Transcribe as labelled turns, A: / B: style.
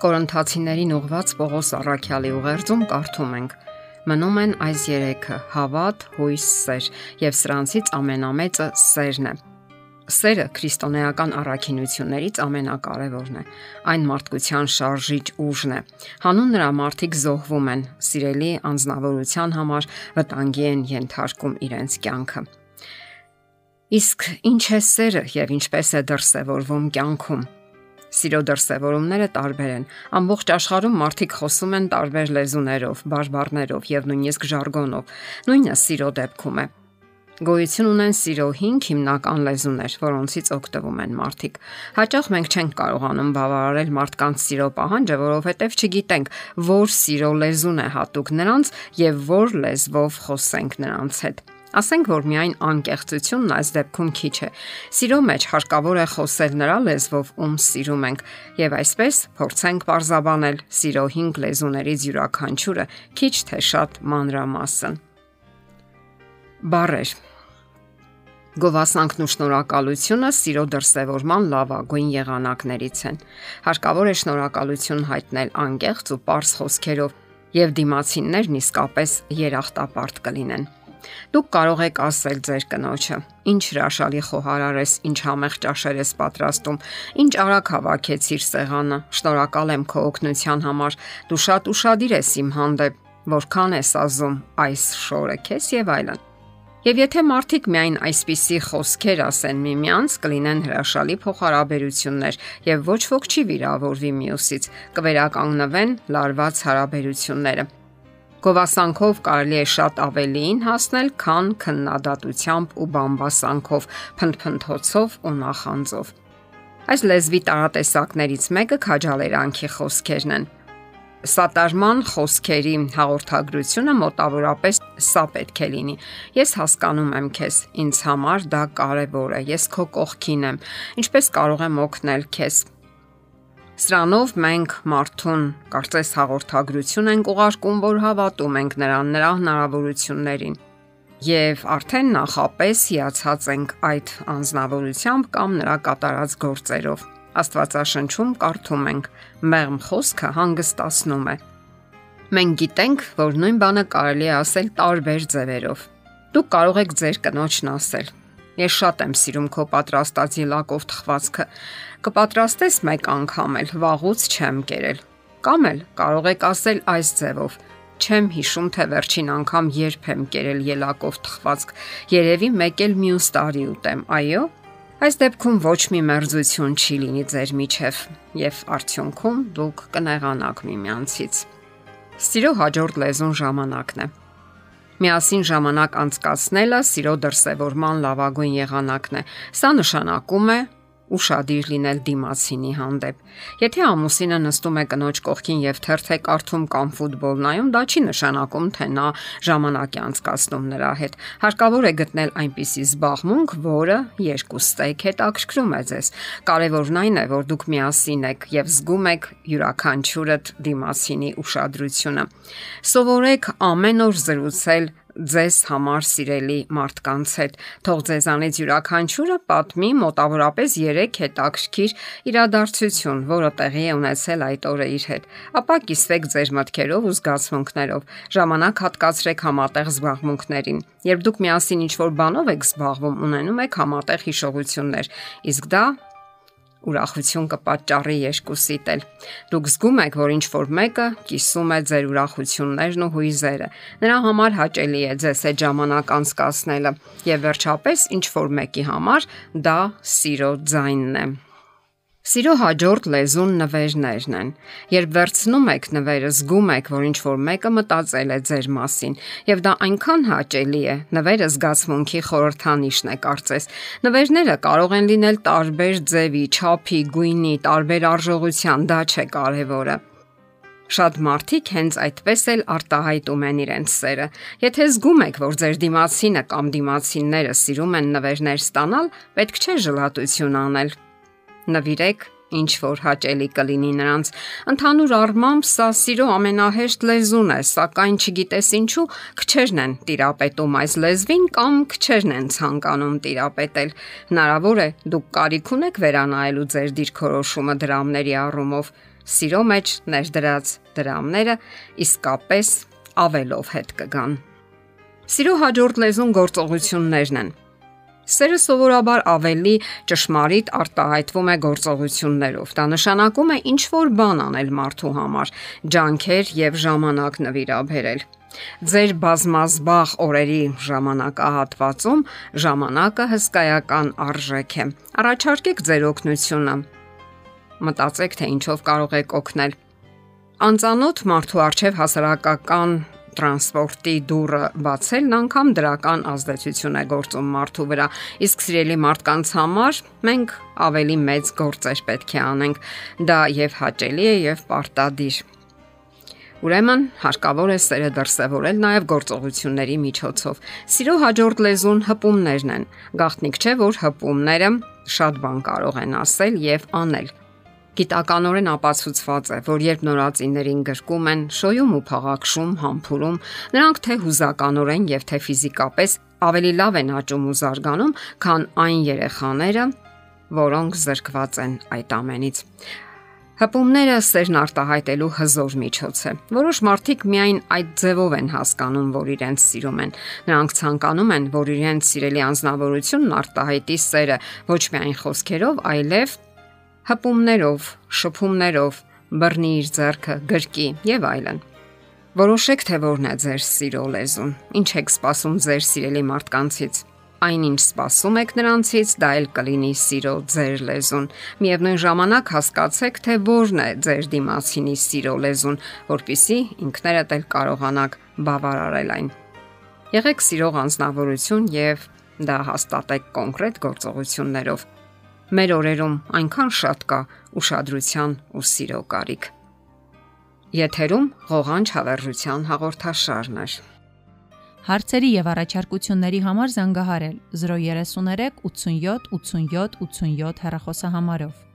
A: Կորինթացիներին ուղված Պողոս Առաքյալի ուղերձում կարդում ենք. Մնում են այս երեքը՝ հավատ, հույս, սեր, եւ սրանցից ամենամեծը սերն է։ Սերը քրիստոնեական առաքինություններից ամենակարևորն է։ Այն մարդկության շարժիչ ուժն է։ Հանուն նրա մարդիկ զոհվում են, սիրելի անznավորության համար վտանգի են ենթարկում իրենց կյանքը։ Իսկ ինչ է սերը եւ ինչպես է դրսևորվում կյանքում։ Սիրո դրսևորումները տարբեր են։ Ամբողջ աշխարհում մարդիկ խոսում են տարբեր լեզուներով, բարբառներով եւ նույնիսկ ժարգոնով։ Նույնը սիրո դեպքում է։ Գոյություն ունեն սիրո 5 հիմնական լեզուներ, որոնցից օգտվում են մարդիկ։ Հաճախ մենք չենք կարողանում բավարարել մարդկանց սիրո պահանջը, որովհետև չգիտենք, որ սիրո լեզուն է հատուկ նրանց եւ որ լեզվով խոսենք նրանց հետ։ Ասենք որ միայն անկեղծությունն այս դեպքում քիչ է։ Սիրո մեջ հարկավոր է խոսել նրա լեզվով, ում սիրում ենք, եւ այսպես փորձենք parzabanել սիրո 5 լեզուներից յուրաքանչյուրը քիչ թե շատ մանրամասն։ Բարեր Գովասանքն ու շնորհակալությունը սիրո դրսևորման լավագույն եղանակներից են։ Հարկավոր է շնորհակալություն հայտնել անկեղծ ու པարս խոսքերով, եւ դիմացիններն իսկապես երախտապարտ կլինեն։ Դուք կարող եք ասել ձեր կնոջը. Ինչ հրաշալի խոհարար ես, ինչ համեղ ճաշեր ես պատրաստում, ինչ արագ հավաքեցիր սեղանը։ Շնորհակալ եմ քո օգնության համար։ Դու շատ ուրախadir ես իմ հանդեպ։ Որքան ես ազում այս շորը քեզ եւ այլն։ Եվ եթե մարդիկ միայն այսպիսի խոսքեր ասեն միմյանց, կլինեն հրաշալի փոխհարաբերություններ եւ ոչ ոք չի վիրավորվի մյուսից, կվերականգնվեն լարված հարաբերությունները։ Գովասանքով կարելի է շատ ավելիին հասնել, քան քննադատությամբ ու բամբասանքով, փնփնթոցով ու նախանձով։ Այս լեզվի տարատեսակներից մեկը քաջալերանքի խոսքերն են։ Սատարման խոսքերի հաղորդագրությունը մոտավորապես սա պետք է լինի։ Ես հասկանում եմ քեզ, ինձ համար դա կարևոր է։ Ես քո կողքին եմ։ Ինչպես կարող եմ օգնել քեզ։ Սրանով մենք մարդուն կարծես հաղորդագրություն ենք ուղարկում, որ հավատում ենք նրան, նրա հնարավորություններին եւ արդեն նախապես հիացած ենք այդ անznավորությամբ կամ նրա կատարած գործերով։ Աստվածաշնչում կարդում ենք. մեղմ խոսքը հանգստացնում է։ Մենք գիտենք, որ նույն բանը կարելի է ասել տարբեր ձևերով։ Դուք կարող եք ձեր կնոջն ասել. Ես շատ եմ սիրում քո պատրաստած ելակով թխվածքը։ Կպատրաստես մեկ անգամ էլ, վաղուց չեմ կերել։ Կամ էլ կարող եք ասել այս ձևով. Չեմ հիշում, թե վերջին անգամ երբ եմ կերել ելակով թխվածք։ Երևի մեկ էլ մյուս տարի ուտեմ։ Այո։ Այս դեպքում ոչ մի մերձություն չի լինի ձեր միջև եւ արդյունքում դուք կնեղանաք միմյանցից։ Սիրո հաջորդ լեզուն ժամանակն է։ Միասին ժամանակ անցկացնելը սիրո դրսևորման լավագույն եղանակն է։ Սա նշանակում է ուրشادիր լինել դիմացինի հանդեպ։ Եթե ամուսինը նստում է կնոջ կողքին եւ թերթ է կարդում կամ ֆուտբոլ նայում, դա չի նշանակում, թե նա ժամանակ է անցկացնում նրա հետ։ Հարկավոր է գտնել այնպիսի զբաղմունք, որը երկուստեք հետաքրքրում է ձեզ։ Կարևորն այն է, որ դուք միասին եք եւ զգում եք յուրաքանչյուրդ դիմացինի ուշադրությունը։ Սովորեք ամեն օր զրուցել ձեզ համար սիրելի մարդկանց հետ։ Թող ձեզանից յուրաքանչյուրը պատմի մոտավորապես 3 հետաքրքիր իրադարձություն, որը տեղի է ունեցել այդ օրը իր հետ։ Ապա կիսվեք ձեր մտքերով ու զգացմունքներով։ Ժամանակ հատկացրեք համատեղ զբաղմունքներին։ Երբ դուք միասին ինչ-որ բանով եք զբաղվում, ունենում եք համատեղ հիշողություններ։ Իսկ դա ուրախություն կպատճառի երկուսիդ էլ։ Դուք զգում եք, որ ինչ որ մեկը կիսում է ձեր ուրախություններն ու հույզերը։ Նրա համար հաճելի է ձեզ այդ ժամանակ անցկасնելը, եւ վերջապես ինչ որ մեկի համար դա սիրո ձայնն է։ Սիրո հաջորդ լեզուն նվերներն են։ Երբ վերցնում եք նվերը, զգում եք, որ ինչ որ մեկը մտածել է ձեր մասին, եւ դա այնքան հաճելի է։ Նվերը զգացմունքի խորհրդանիշն է, կարծես։ Նվերները կարող են լինել տարբեր ձևի, չափի, գույնի, տարբեր արժողության, դա չէ կարևորը։ Շատ մարդիկ հենց այդպես էլ արտահայտում են իրենց սերը։ Եթե զգում եք, որ ձեր դիմացինը կամ դիմացինները սիրում են նվերներ ստանալ, պետք չէ ժլատություն անել նվիրեք ինչ որ հաճելի կլինի նրանց։ Ընդհանուր առմամբ սա սիրո ամենահեշտ լեզուն է, սակայն չգիտես ինչու քչերն են տիրապետում այս լեզվին կամ քչերն են ցանկանում տիրապետել։ Հնարավոր է դուք կարիք ունեք վերանայելու ձեր դիրքորոշումը դրամների առումով։ սիրո մեջ ներդրած դրամները իսկապես ավելով հետ կգան։ Սիրո հաջորդ լեզուն գործողություններն են։ Սերը սովորաբար ավելի ճշմարիտ արտահայտվում է գործողություններով։ Դա նշանակում է ինչ որ բան անել մարդու համար, ջանքեր եւ ժամանակ նվիրաբերել։ Ձեր բազմազբաղ օրերի ժամանակահատվածում ժամանակը հսկայական արժեք է։ Առաջարկեք ձեր օգնությունը։ Մտածեք, թե ինչով կարող եք օգնել։ Անծանոթ մարդու արչև հասարակական տրանսպորտի դուռը բացելն անգամ դրական ազդեցություն է գործում մարդու վրա։ Իսկ սիրելի մարդկանց համար մենք ավելի մեծ գործեր պետք է անենք։ Դա եւ հաճելի է եւ պարտադիր։ Ուրեմն հարկավոր է սերը դրսևորել նաև գործողությունների միջոցով։ Սիրո հաջորդ լեզուն հպումներն են։ Գաղտնիք չէ, որ հպումները շատ բան կարող են ասել եւ անել։ Գիտականորեն ապացուցված է, որ երբ նորածիններին գրկում են, շոյում ու փաղաքշում, համբուրում, նրանք թե հուզականորեն եւ թե ֆիզիկապես ավելի լավ են աճում ու զարգանում, քան այն երեխաները, որոնք զրկված են այդ ամենից։ Հպումները սերն արտահայտելու հզոր միջոց է։ Որոշ մարդիկ միայն այդ ձևով են հասկանում, որ իրենց սիրում են։ Նրանք ցանկանում են, որ իրենց սիրելի անznավորությունն արտահայտի սերը ոչ միայն խոսքերով, այլև հպումներով, շփումներով, բռնի իր ձեռքը, գրկի եւ այլն։ Որոշեք թե որն է ձեր սիրո լեզուն։ Ինչ եք սպասում ձեր սիրելի մարդկանցից։ Այնինչ սպասում եք նրանցից, դա էլ կլինի սիրո ձեր լեզուն։ Միևնույն ժամանակ հասկացեք, թե որն է ձեր դիմացինի սիրո լեզուն, որpիսի ինքներդ էլ կարողանաք բավարարել այն։ Եղեք սիրող անznավորություն եւ դա հաստատեք կոնկրետ գործողություններով Մեր օրերում այնքան շատ կա ուշադրության ու սիրո կարիք։ Եթերում ղողանջ հավերժության հաղորդաշարն է։
B: Հարցերի եւ առաջարկությունների համար զանգահարել 033 87 87 87 հեռախոսահամարով։